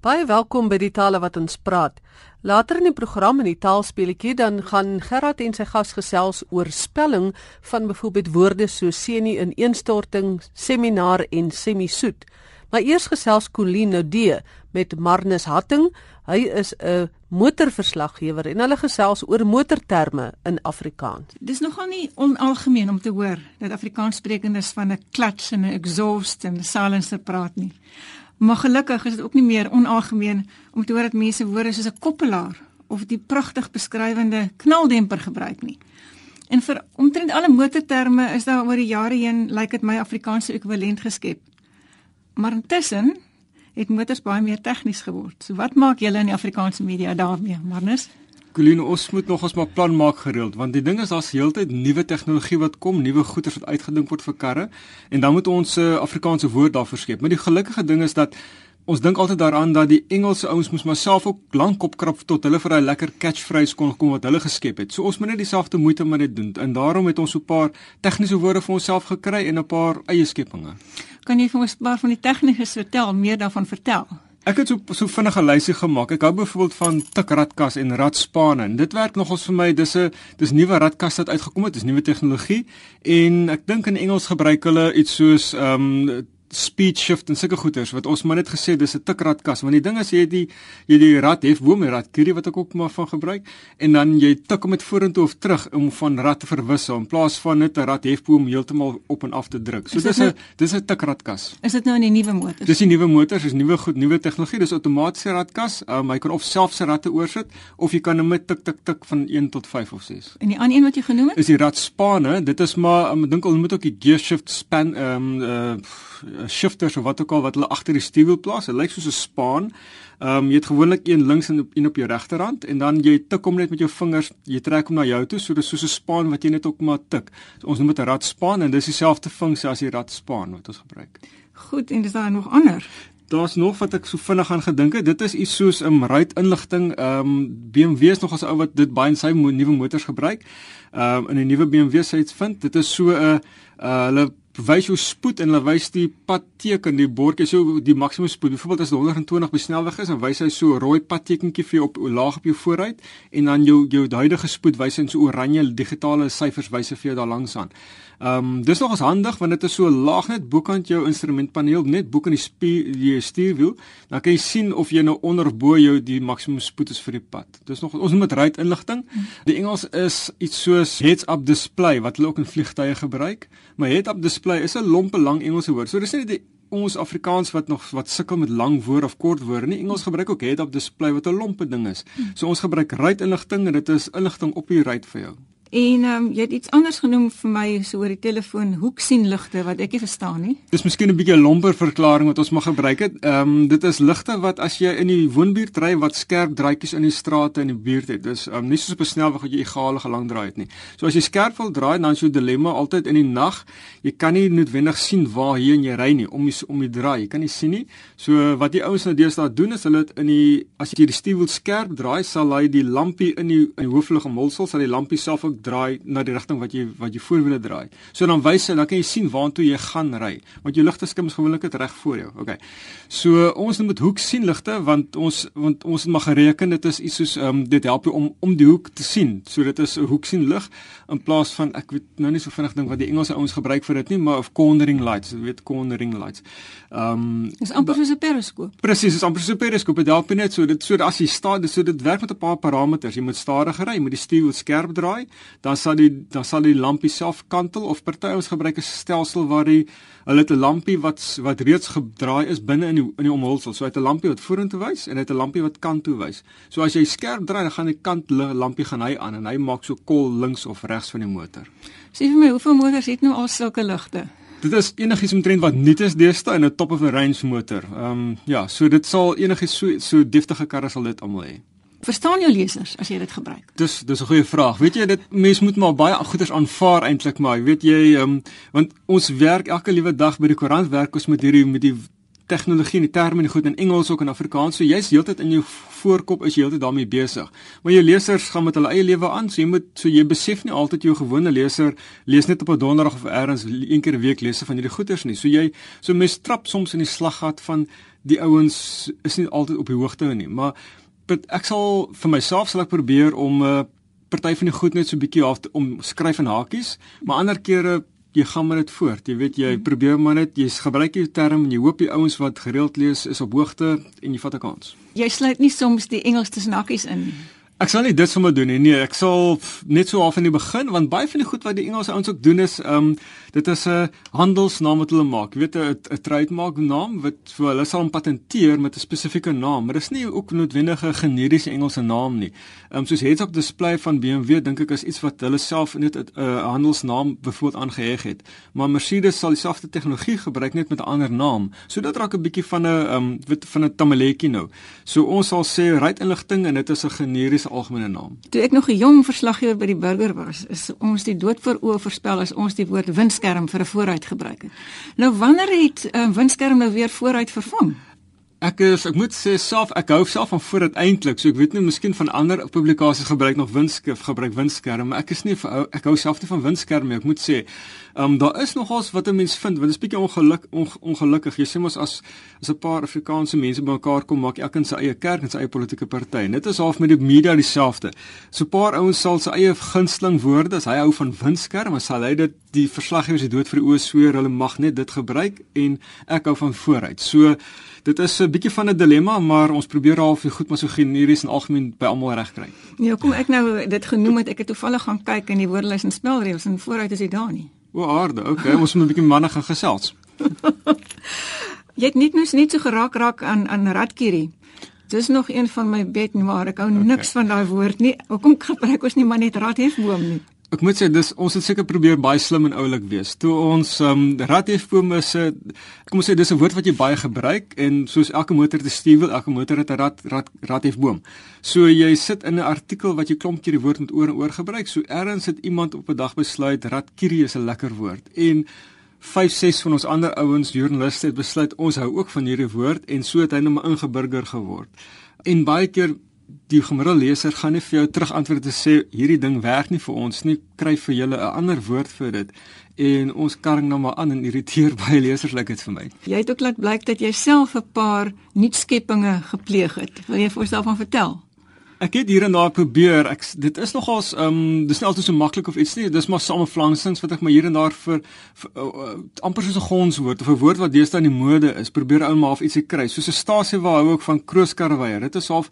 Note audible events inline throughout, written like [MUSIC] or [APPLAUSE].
Baie welkom by die tale wat ons praat. Later in die program in die taalspeletjie dan gaan Gerard en sy gas gesels oor spelling van byvoorbeeld woorde so senie in eenstorting, seminar en semisoet. Maar eers gesels Colleen Noudee met Marnus Hatting. Hy is 'n motorverslaggewer en hulle gesels oor motorterme in Afrikaans. Dis nogal nie onalgemeen om te hoor dat Afrikaanssprekendes van 'n klats en 'n exhaust en silencer praat nie. Maar gelukkig is dit ook nie meer onalgemeen om te hoor dat mense woorde soos 'n koppelaar of die pragtig beskrywende knaldemper gebruik nie. En vir omtrent alle motorterme is daar oor die jare heen lyk dit my Afrikaanse ekwivalent geskep. Maar intussen het motors baie meer tegnies geword. So wat maak julle in die Afrikaanse media daarmee, Marnus? Colleen, ons moet nog ons maar plan maak gereeld want die ding is daar's heeltyd nuwe tegnologie wat kom, nuwe goeder wat uitgedink word vir karre en dan moet ons 'n uh, Afrikaanse woord daarvoor skep. Maar die gelukkige ding is dat ons dink altyd daaraan dat die Engelse ouens moes maar self ook lank opkrap tot hulle vir 'n lekker catchphrase kon kom wat hulle geskep het. So ons moet net dieselfde moeite met dit doen en daarom het ons so 'n paar tegniese woorde vir onsself gekry en 'n paar eie skepinge. Kan jy vir ons 'n paar van die tegniese vertel, meer daarvan vertel? Ek het so so vinnige lysie gemaak. Ek hou byvoorbeeld van tikradkas en radspane. En dit werk nogals vir my. Dis 'n dis nuwe radkas wat uitgekom het. Dis nuwe tegnologie en ek dink in Engels gebruik hulle iets soos ehm um, speed shift en sulke goeters wat ons maar net gesê dis 'n tikradkas want die ding is jy het die jy die rad hef bo my rad kierie wat ek ook maar van gebruik en dan jy tik hom met vorentoe of terug om van rad te verwissel in plaas van net 'n rad hef bo om heeltemal op en af te druk. So dis 'n nou- dis 'n tikradkas. Is dit nou in die nuwe motors? Dis die nuwe motors, is nuwe goed, nuwe tegnologie. Dis outomatiese radkas. Um, hy kan of self sy radte oorsit of jy kan hom met tik tik tik van 1 tot 5 of 6. En die ander een wat jy genoem het? Is die radspane. Dit is maar um, ek dink hulle moet ook die gear shift span ehm um, uh shifters of wat ook al wat hulle agter die stuurwiel plaas. Dit lyk soos 'n spaan. Ehm um, jy het gewoonlik een links en een op jou regterhand en dan jy tik hom net met jou vingers, jy trek hom na jou toe, so dis soos 'n spaan wat jy net ook maar tik. So ons noem dit 'n radspaan en dis dieselfde funksie as die radspaan wat ons gebruik. Goed, en dis daar nog ander. Daar's nog wat ek so vinnig aan gedink het. Dit is iets soos 'n um, ruitinligting. Ehm um, BMW is nog as 'n ou wat dit baie in sy mo nuwe motors gebruik. Ehm um, in 'n nuwe BMW se iets vind. Dit is so 'n uh, uh, hulle wys jou spoed en hulle wys die padteken, die bordjie so die maksimum spoed. Byvoorbeeld as dit 120 by snelweg is, dan wys hy so 'n rooi padtekentjie vir jou op laag op jou vooruit en dan jou jou huidige spoed wys in so oranje digitale syfers wys vir jou daar langs aan. Ehm um, dis nogals handig want dit is so laag net bokant jou instrumentpaneel, net bo kan die die stuurwiel. Dan kan jy sien of jy nou onder of bo jou die maksimum spoed is vir die pad. Dis nog ons noem dit ride inligting. Die Engels is iets soos heads up display wat hulle ook in vliegtye gebruik. Maar head up display is 'n lompe lang Engelse woord. So dis nie die ons Afrikaans wat nog wat sukkel met lang woorde of kort woorde nie. Engels gebruik ook head up display wat 'n lompe ding is. So ons gebruik ride inligting en dit is inligting op die ride vir jou. En ehm um, jy het iets anders genoem vir my so oor die telefoon hoeksienligte wat ek nie verstaan nie. Dis miskien 'n bietjie 'n lomper verklaring wat ons mag gebruik het. Ehm um, dit is ligte wat as jy in die woonbuurt ry wat skerp draaitjies in die strate in die buurt het. Dis ehm um, nie soos op 'n snelweg wat jy egale gelang draai het nie. So as jy skerp wil draai dan is jou dilemma altyd in die nag. Jy kan nie noodwendig sien waar hier jy ry nie om die, om die draai. Jy kan nie sien nie. So wat die ouens nou deesdae doen is hulle in die as jy die stuurwiel skerp draai sal hy die lampie in die in die hooflig omhulsel sal die lampie self ook draai na die rigting wat jy wat jy voorwiele draai. So dan wys hy dan kan jy sien waartoe jy gaan ry. Want jou ligte skims gewoonlik dit reg voor jou. Okay. So ons moet hoek sien ligte want ons want ons het maar gereken dit is iets soos ehm um, dit help jou om om die hoek te sien. So dit is 'n hoek sien lig in plaas van ek weet nou nie so vinnig ding wat die Engelse ouens gebruik vir dit nie, maar of cornering lights, jy weet cornering lights. Ehm um, is amper soos 'n periskoop. Presies, is amper soos 'n periskoop. Dit help net so dit so as jy staan, so dit werk met 'n paar parameters. Jy moet stadiger ry, jy moet die stuur skerp draai, dan sal die dan sal die lampie self kantel of party ons gebruik 'n stelsel waar die hulle het 'n lampie wat wat reeds gedraai is binne in die in die omhulsel. So hy het 'n lampie wat vorentoe wys en hy het 'n lampie wat kant toe wys. So as jy skerp draai, dan gaan die kant lampie gaan hy aan en hy maak so kol links of regs van die motor. Sê vir my, hoeveel motors het nou al sulke ligte? Dit is enigiets omtrent wat nuut is deesdae in 'n top of the range motor. Ehm um, ja, so dit sal enigiets so so deftige karre sal dit almal hê. Verstaan jou lesers as jy dit gebruik? Dis dis 'n goeie vraag. Weet jy dit mense moet maar baie goeders aanvaar eintlik maar weet jy um, want ons werk elke liewe dag by die koerant werk ons met hierdie met die tegnologie en die terme en goed in Engels ook in Afrikaans. So jy's heeltyd in jou voorkop is jy heeltyd daarmee besig. Maar jou lesers gaan met hulle eie lewe aan. So jy moet so jy besef nie altyd jou gewone leser lees net op 'n donderdag of eers een keer 'n week lees van hierdie goeters nie. So jy so mens trap soms in die slaggat van die ouens is nie altyd op die hoogte nie. Maar ek sal vir myself sal ek probeer om 'n uh, party van die goed net so bietjie af om skryf in hakies, maar ander kere jy gaan maar dit voort. Jy weet jy mm. probeer maar net jy gebruik jy term en jy hoop die ouens wat gereeld lees is op hoogte en jy vat 'n kans. Jy sluit nie soms die Engels tussen hakies in nie. Ek sal nie dit sommer doen nie. Nee, ek sal net so half in die begin want baie van die goed wat die Engelse ouens ook doen is ehm um, dit is 'n handelsnaam wat hulle maak. Jy weet 'n 'n trademark naam wat so hulle sal hom patenteer met 'n spesifieke naam, maar dit is nie ook noodwendig 'n generiese Engelse naam nie. Ehm um, soos heads up display van BMW dink ek is iets wat hulle self net 'n uh, handelsnaam byvoorbeeld aangeheg het. Maar Mercedes sal dieselfde tegnologie gebruik net met 'n ander naam. So dit raak 'n bietjie van 'n ehm um, weet van 'n tamaletjie nou. So ons sal sê ruitinligting en dit is 'n generiese algemene naam. Toe ek nog 'n jong verslaggewer by die burger was, is ons die dood voor oë voorspel as ons die woord windskerm vir 'n vooruit gebruik het. Nou wanneer het 'n uh, windskerm nou weer vooruit vervang? Ek is ek moet sê self ek hou self van vooruit eintlik. So ek weet nie miskien van ander publikasies gebruik nog windskerm gebruik windskerm, maar ek is nie ek hou self nie van windskerm nie. Ek moet sê, ehm um, daar is nogals wat 'n mens vind, want dit is bietjie ongeluk on, ongelukkig. Jy sê mos as as 'n paar Afrikaanse mense bymekaar kom, maak elkeen sy eie kerk en sy eie politieke party. Dit is half met die media dieselfde. So 'n paar ouens sal sy eie gunsteling woorde, as hy hou van windskerm, dan sal hy dit die verslaggewers die dood vir die oë sweer, hulle mag net dit gebruik en ek hou van vooruit. So dit is 'n bietjie van 'n dilemma, maar ons probeer half goed maar so generies en algemeen by almal regkry. Ja, kom ek nou dit genoem het, ek het toevallig gaan kyk in die woordelys en spelreëls en vooruit is dit daar nie. O, aarde. Okay, ons moet 'n bietjie manne gaan gesels. [LAUGHS] Jy het net nou net so geraak raak aan aan ratkierie. Dis nog een van my bed maar ek hou okay. niks van daai woord nie. Hoekom gebruik ons nie maar net rathefboom nie? Ek moet sê dis ons het seker probeer baie slim en oulik wees. Toe ons ehm um, rathefboom is 'n kom ons sê dis 'n woord wat jy baie gebruik en soos elke motor te stuur, elke motor het 'n rad rad rathefboom. So jy sit in 'n artikel wat jy klomp keer die woord met oor en oor gebruik. So ergens het iemand op 'n dag besluit ratkierie is 'n lekker woord en 5 6 van ons ander ouens joernaliste het besluit ons hou ook van hierdie woord en so het hy nou 'n ingeburger geword. En baie keer die gemiddelde leser gaan nie vir jou terug antwoord te sê hierdie ding werk nie vir ons nie, kry vir julle 'n ander woord vir dit. En ons karring nou maar aan en irriteer [LAUGHS] baie lesers lyk dit vir my. Jy het ook laat blyk dat jy self 'n paar nuutskeppinge gepleeg het. Wil jy vir ons daarvan vertel? Ek het hier en daar probeer. Ek dit is nogals ehm um, dis nie altyd so maklik of iets nie. Dis maar samevlangsings wat ek maar hier en daar vir, vir uh, amper soos 'n gonswoord of 'n woord wat deesdae in die mode is, probeer ou maar of ietsie kry. Soos 'n stasie waar hou ook van krooskarweier. Dit is half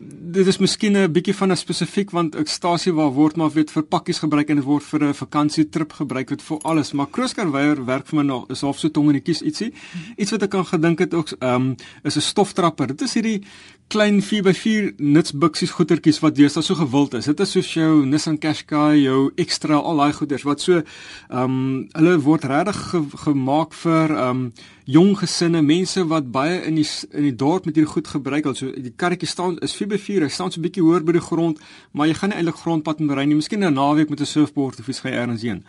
dit is miskien 'n bietjie van 'n spesifiek want 'n stasie waar word maar weet vir pakkies gebruik en dit word vir 'n vakansietrip gebruik word vir alles. Maar krooskarweier werk vir my nog is half so tong in die kies ietsie. Iets wat ek kan gedink het ook ehm um, is 'n stoftrapper. Dit is hierdie klein 4x4 nutsbuksies goedertjies wat deesdae so gewild is. Dit is soos jou Nissan Qashqai, jou Extra, al daai goeders wat so ehm um, hulle word regtig ge gemaak vir ehm um, jong gesinne, mense wat baie in die in die dorp met hierdie goed gebruik. Also die karretjie staan is 4x4, hy staan so 'n bietjie hoër by die grond, maar jy gaan nie eintlik grondpad moet ry nie. Miskien 'n naweek met 'n surfboard of iets gaan ergens heen.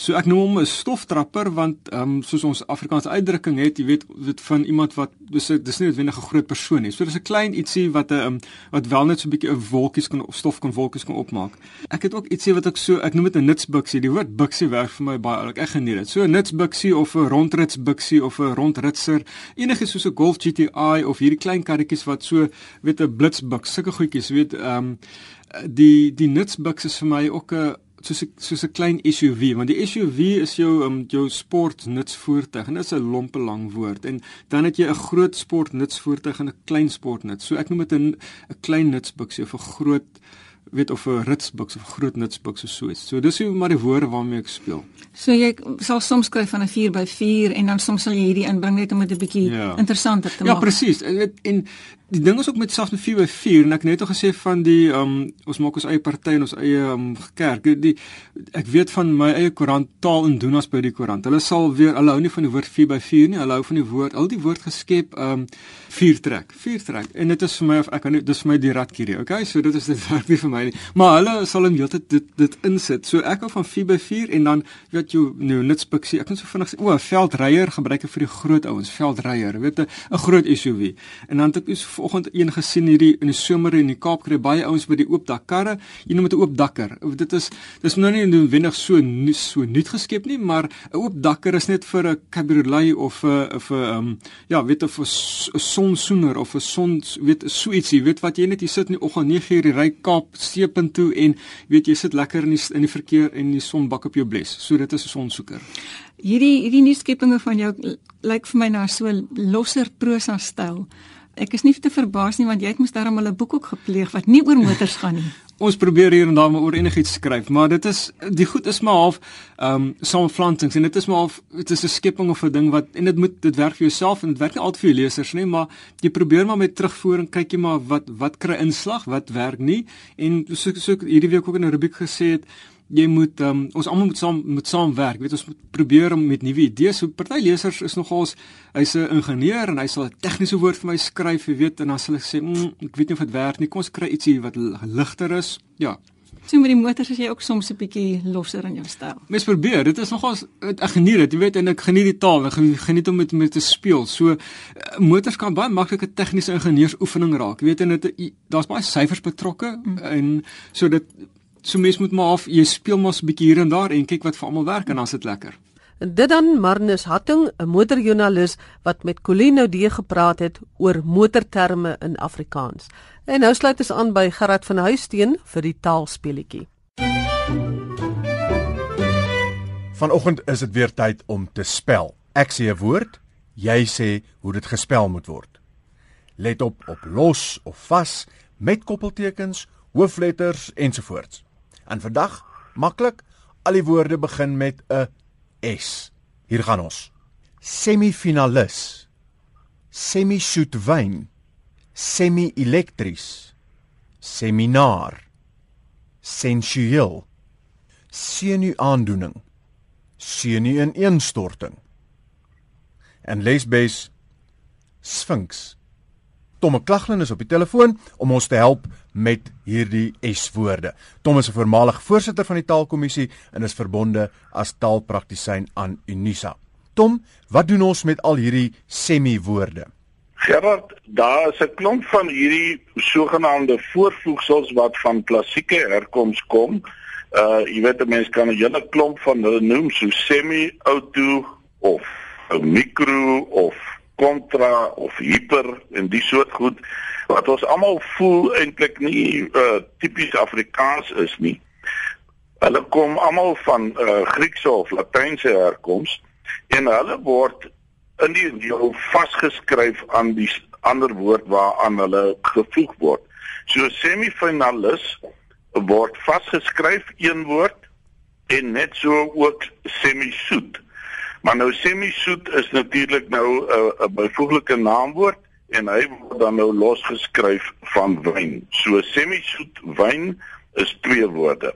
So ek noem hom 'n stoftrapper want ehm um, soos ons Afrikaanse uitdrukking het, jy weet, weet van iemand wat dis dis nie noodwendig 'n groot persoon nie. So dis 'n klein ietsie wat 'n um, wat wel net so 'n bietjie 'n wolkies kan of stof kan wolkies kan opmaak. Ek het ook ietsie wat ek so ek noem dit 'n nutsbuksie. Die woord buksie werk vir my baie oulik. Ek geniet dit. So 'n nutsbuksie of 'n rondritsbuksie of 'n rondritser, enigiets soos 'n Golf GTI of hierdie klein karretjies wat so weet 'n blitsbuks, sulke goedjies, weet ehm um, die die nutsbuks is vir my ook 'n soos 'n soos 'n klein SUV want die SUV is jou um, jou sport nutsvoertuig en dit is 'n lompe lang woord en dan het jy 'n groot sport nutsvoertuig en 'n klein sport nuts. So ek noem dit 'n 'n klein nutsbuksie of 'n groot weet of 'n ritsbuks of groot nutsbuks of so iets. So dis hoe maar die woorde waarmee ek speel. So jy sal soms skryf van 'n 4x4 en dan soms sal jy hierdie inbring net om dit 'n bietjie ja. interessanter te ja, maak. Ja, presies. En, en die ding is ook met selfs met 4 by 4 en ek het net gesê van die um ons maak ons eie party en ons eie um kerk. Die ek weet van my eie koerant taal en doen as by die koerant. Hulle sal weer hulle hou nie van die woord 4 by 4 nie. Hulle hou van die woord al die woord geskep um 4 trek. 4 trek. En dit is vir my of ek kan dis vir my die ratkierie. Okay? So dit is dit werk nie vir my nie. Maar hulle sal in heeltyd dit dit insit. So ek hou van 4 by 4 en dan weet jy nou nitspiksie. Ek kan so vinnig o, veldryer gebruik ek vir die groot ouens, veldryer. Weet 'n groot SUV. En dan het ek vanoggend een gesien hierdie in die somer in die Kaap kry baie ouens by die oop dak karre. Jy noem dit 'n oop dakker. Dit is dis nou nie noodwendig so nie, so nuut geskep nie, maar 'n oop dakker is net vir 'n cabriolet of 'n of 'n um, ja, weet of 'n sonsoener of 'n son weet so ietsie. Weet wat jy net hier sit in die oggend 9 uur ry Kaap steepunt toe en weet jy sit lekker in die in die verkeer en die son bak op jou bles. So dit is 'n sonsoeker. Hierdie hierdie nuuskepinge van jou lyk vir my na so losser prosa styl. Ek is nie te verbaas nie want jy het mos daarom al 'n boek ook gepleeg wat nie oor motors gaan nie. [LAUGHS] Ons probeer hier en daar maar oor enigiets skryf, maar dit is die goed is maar half ehm um, saamflantings en dit is maar half dit is 'n skepping of 'n ding wat en dit moet dit werk vir jouself en dit werk nie altyd vir jou lesers nie, maar jy probeer maar met terugvoer en kyk jy maar wat wat kry inslag, wat werk nie en so so hierdie week ook in 'n rubriek gesê het jy moet um, ons almal moet saam moet saamwerk. Jy weet ons moet probeer om met nuwe idees. So party lesers is nogals hy's 'n ingenieur en hy sal 'n tegniese woord vir my skryf, jy weet, en dan sal ek sê, mm, ek weet nie of dit werk nie. Kom ons kry ietsie wat ligter is. Ja. So met die motors is jy ook soms 'n bietjie losser in jou styl. Mens probeer. Dit is nogals ek geniet dit, jy weet, en ek geniet die taal. Ek geniet om met met te speel. So eh, motors kan baie maklik 'n tegniese ingenieursoefening raak. Jy weet, en dit daar's baie syfers betrokke mm. en so dit so mens moet maar af jy speel mos 'n bietjie hier en daar en kyk wat vir almal werk en dan is dit lekker. En dit dan Marnus Hatting, 'n motorjoernalis wat met Colino D gepraat het oor motorterme in Afrikaans. En nou sluit ons aan by Gerard van Huisteen vir die taalspeletjie. Vanoggend is dit weer tyd om te spel. Ek sê 'n woord, jy sê hoe dit gespel moet word. Let op op los of vas met koppeltekens, hoofletters ensovoorts. En vandag, maklik, al die woorde begin met 'n S. Hier gaan ons. Semifinalis. Semi-soet wyn. Semi-elektries. Seminar. Sensueel. Senu aandoening. Senu ineenstorting. En leesbes Sphinx. Tomme Klaglin is op die telefoon om ons te help met hierdie S-woorde. Tom is 'n voormalige voorsitter van die Taalkommissie en is verbonde as taalpraktisyn aan Unisa. Tom, wat doen ons met al hierdie semi-woorde? Gerard, daar is 'n klomp van hierdie sogenaamde voorvoegsels wat van klassieke herkoms kom. Uh jy weet 'n mens kan 'n hele klomp van hulle noem so semi-auto of 'n mikro of kontra of hiper en die soort goed wat ons almal voel eintlik nie uh, tipies Afrikaans is nie. Hulle kom almal van uh, Griekse of Latynse herkoms en hulle word in die deel vasgeskryf aan die ander woord waaraan hulle gevoeg word. So semifinalis word vasgeskryf een woord en net so ook semisoet. Maar nou semi-soet is natuurlik nou 'n uh, 'n byvoeglike naamwoord en hy word dan nou losgeskryf van wyn. So semi-soet wyn is twee woorde.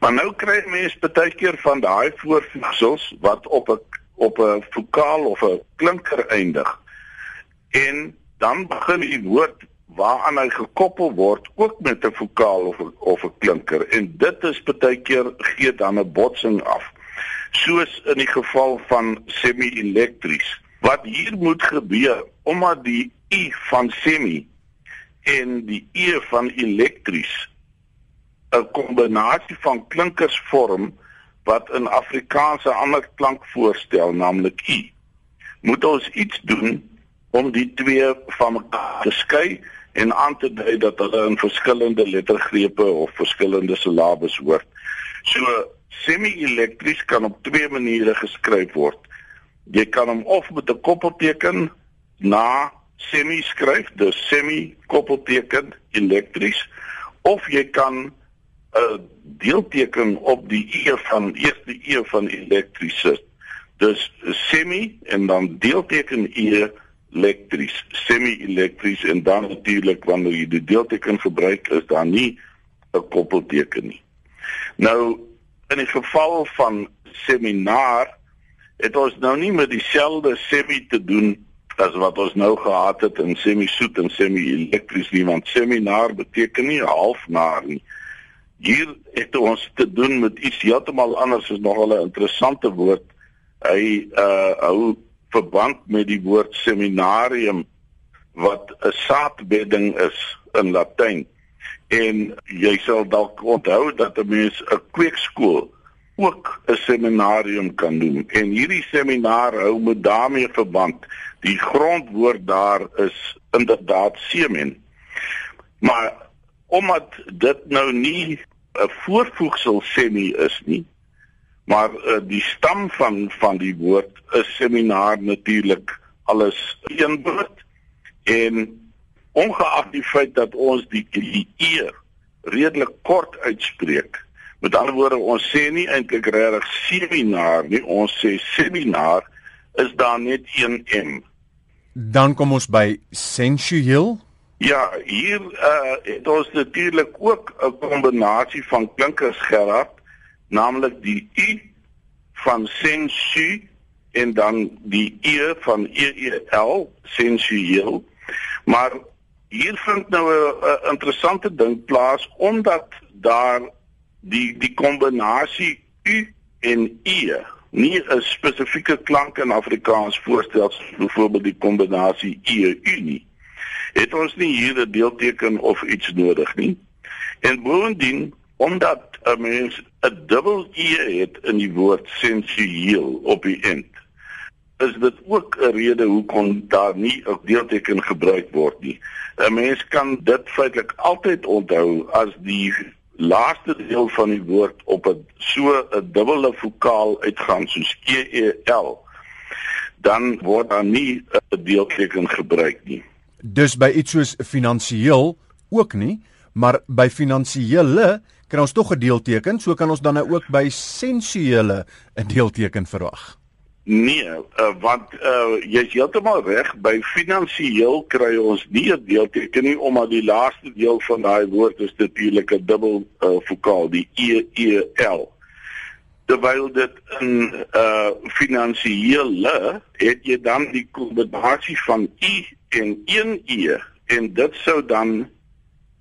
Maar nou kry mense baie keer van daai voorvoegsels wat op 'n op 'n vokaal of 'n klinker eindig. En dan begin die woord waaraan hy gekoppel word ook met 'n vokaal of of 'n klinker en dit is baie keer gee dan 'n botsing af soos in die geval van semi-elektries. Wat hier moet gebeur omdat die u van semi en die e van elektries 'n kombinasie van klinkers vorm wat in Afrikaans 'n ander klank voorstel, naamlik u. Moet ons iets doen om die twee van mekaar te skei en aan te dui dat hulle in verskillende lettergrepe of verskillende silabes hoort. So Semi-elektries kan op twee maniere geskryf word. Jy kan hom of met 'n koppelteken na semi skryf, dus semi koppelteken elektries, of jy kan 'n deelteken op die e van eerste e van elektries sit. Dus semi en dan deelteken e elektries, semi-elektries en dan natuurlik wanneer jy die deelteken gebruik is daar nie 'n koppelteken nie. Nou in die geval van seminar het ons nou nie met dieselfde semi te doen as wat ons nou gehad het in semi-soet en semi-elektries nie want seminar beteken nie halfnaar nie. Hier het ons te doen met iets heeltemal anders is nogal 'n interessante woord. Hy uh hou verband met die woord seminarium wat 'n saadbedding is in Latyn. En jy sal dalk onthou dat 'n mens 'n kweekskool ook 'n seminarium kan doen. En hierdie seminar hou met daarmee verband. Die grondwoord daar is inderdaad semen. Maar omdat dit nou nie 'n voorvoegsel semi is nie, maar uh, die stam van van die woord is seminar natuurlik alles een woord en ongeag die feit dat ons die die eer redelik kort uitspreek Met ander woorde, ons sê nie eintlik regtig seminar nie, ons sê seminar is daar net een M. Dan kom ons by sensueel. Ja, hier uh het ons natuurlik ook 'n kombinasie van klinkers gehad, naamlik die U van sensu en dan die E van EEL, sensueel. Maar hier vind nou 'n interessante ding plaas omdat daar die die kombinasie u en e nie 'n spesifieke klank in Afrikaans voorstel byvoorbeeld die kombinasie e u nie. Het ons nie hier 'n deelteken of iets nodig nie. En bovendien omdat 'n mens 'n dubbel e het in die woord sensueel op die eind is dit ook 'n rede hoekom daar nie 'n deelteken gebruik word nie 'n mens kan dit feitelik altyd onthou as die laaste deel van die woord op 'n so 'n dubbele vokaal uitgaan soos e e l dan word daar nie 'n deelteken gebruik nie. Dus by iets soos finansiëel ook nie, maar by finansiële kan ons tog 'n deelteken, so kan ons dan nou ook by sensuele 'n deelteken verwag. Nee, uh, want uh, jy's heeltemal reg by finansiëel kry ons nie 'n deelteken nie omdat die laaste deel van daai woord is natuurlik 'n dubbel uh, vokaal, die e e l. Terwyl dit in uh finansiële het jy dan die kombinasie van i en een e en dit sou dan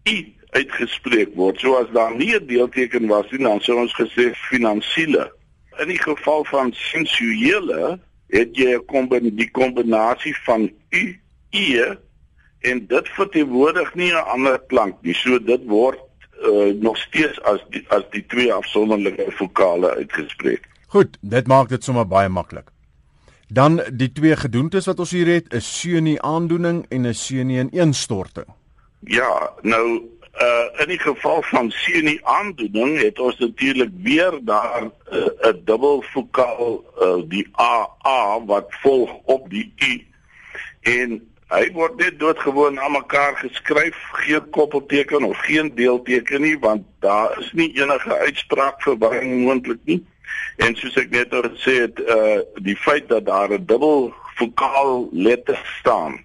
i uitgespreek word. So as daar nie 'n deelteken was nie, dan sou ons gesê finansiële in die geval van sensuele het jy 'n kombinasie die kombinasie van u e en dit verteenwoordig nie 'n ander klank nie. So dit word uh, nog steeds as die, as die twee afsonderlike vokale uitgespreek. Goed, dit maak dit sommer baie maklik. Dan die twee gedoentes wat ons hier het, is seunie aandoening en 'n seunie ineenstorting. Ja, nou uh in die geval van seunie aandoening het ons natuurlik weer daar 'n uh, dubbel vokaal uh, die aa wat volg op die u en hy word net doodgewoon aan mekaar geskryf geen koppelteken of geen deelteken nie want daar is nie enige uitspraak verwarring moontlik nie. En soos ek net oor gesê het uh die feit dat daar 'n dubbel vokaal letter staan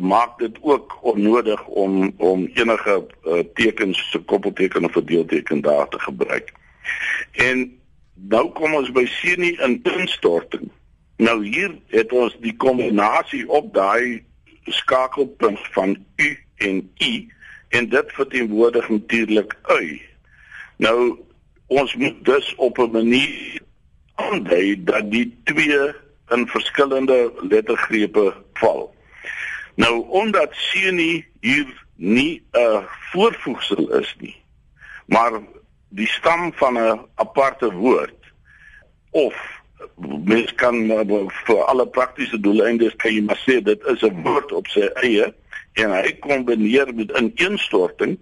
maak dit ook onnodig om om enige uh, tekens se koppelteken of 'n deelteken daar te gebruik. En nou kom ons by senie in instorting. Nou hier het ons die kombinasie op daai skakelpunt van u en i en dit verteenwoordig natuurlik ui. Nou ons moet dus op 'n manier aandui dat die twee in verskillende lettergrepe val. Nou omdat seunie hier nie 'n voorvoegsel is nie, maar die stam van 'n aparte woord of mens kan vir alle praktiese doeleindes kan jy maar sê dit is 'n woord op sy eie en hy kombineer met 'n ineenstorting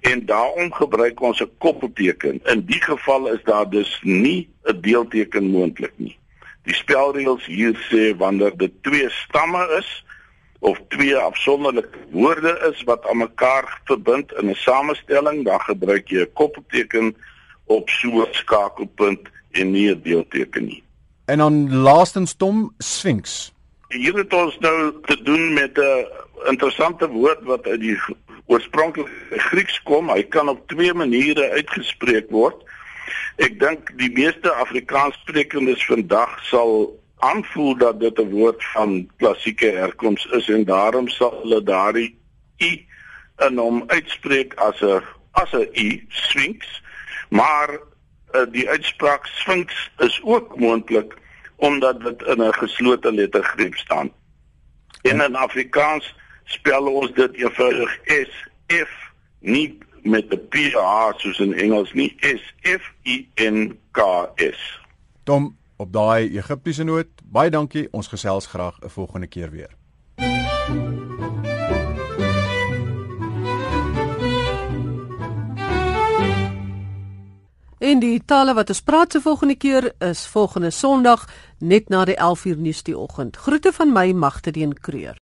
en daarom gebruik ons 'n koppelteken. In die geval is daar dus nie 'n deelteken moontlik nie. Die spelreëls hier sê wanneer dit twee stamme is, of twee afsonderlike woorde is wat aan mekaar verbind in 'n samestelling, dan gebruik jy 'n koppelteken op so 'n skakelpunt en nie 'n deelteken nie. En dan laastens Tom Sphinx. Hier het ons nou te doen met 'n interessante woord wat uit die oorspronklike Grieks kom. Hy kan op twee maniere uitgespreek word. Ek dink die meeste Afrikaanssprekendes vandag sal aanvoel dat dit 'n woord van klassieke herkoms is en daarom sal hulle daardie i in hom uitspreek as 'n as 'n i sphinx. Maar uh, die uitspraak sphinx is ook moontlik omdat dit in 'n geslote lettergreep staan. En in Afrikaans spel ons dit eenvoudig S F nie met 'n PH soos in Engels nie S F I N K S. Tom op daai Egiptiese noot baie dankie ons gesels graag 'n volgende keer weer En die tale wat ons praat se volgende keer is volgende Sondag net na die 11uur nuus die oggend. Groete van my Magtedeen Kreur.